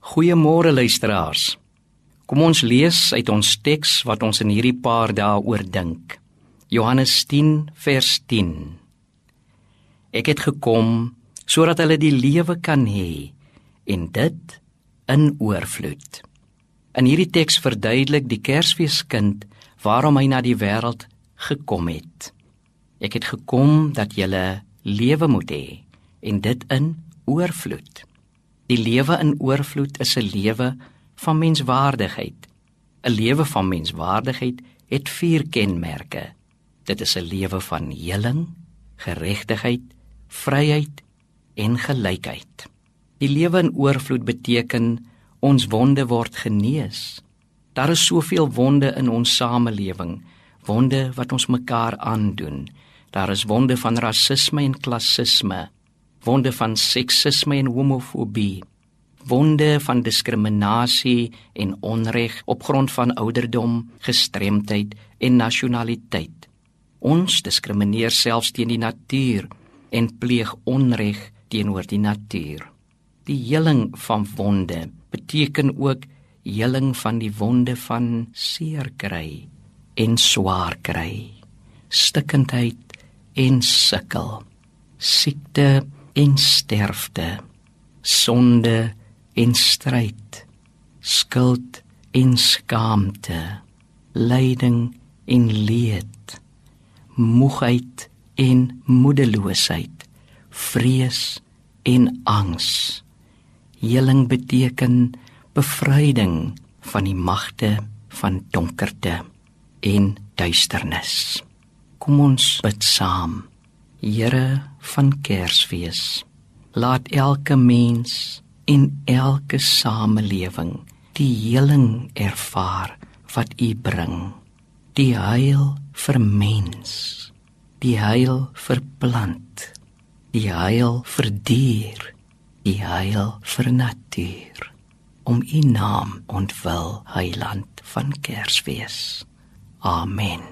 Goeiemôre luisteraars. Kom ons lees uit ons teks wat ons in hierdie paar dae oordink. Johannes 10 vers 10. Ek het gekom sodat hulle die lewe kan hê en dit in oorvloed. In hierdie teks verduidelik die Kersfeeskind waarom hy na die wêreld gekom het. Ek het gekom dat julle lewe moet hê en dit in oorvloed. Die lewe in oorvloed is 'n lewe van menswaardigheid. 'n Lewe van menswaardigheid het vier kenmerke. Dit is 'n lewe van heling, geregtigheid, vryheid en gelykheid. Die lewe in oorvloed beteken ons wonde word genees. Daar is soveel wonde in ons samelewing, wonde wat ons mekaar aandoen. Daar is wonde van rasisme en klassisme wonde van seksisme en homofobie, wonde van diskriminasie en onreg op grond van ouderdom, gestremdheid en nasionaliteit. Ons diskrimineer selfs teen die natuur en pleeg onreg teenoor die natuur. Die heling van wonde beteken ook heling van die wonde van seer kry en swaar kry, stikkindheid en sukkel, siekte en sterfte, sonde en stryd, skuld en skaamte, lyding en leed, moegheid en moedeloosheid, vrees en angs. Heling beteken bevryding van die magte van donkerte en duisternis. Kom ons bid saam. Here van Kersfees. Laat elke mens en elke samelewing die heling ervaar wat U bring. Die heil vir mens, die heil vir plant, die heil vir dier, die heil vir natuur. Om U naam ontwil, Heiland van Kersfees. Amen.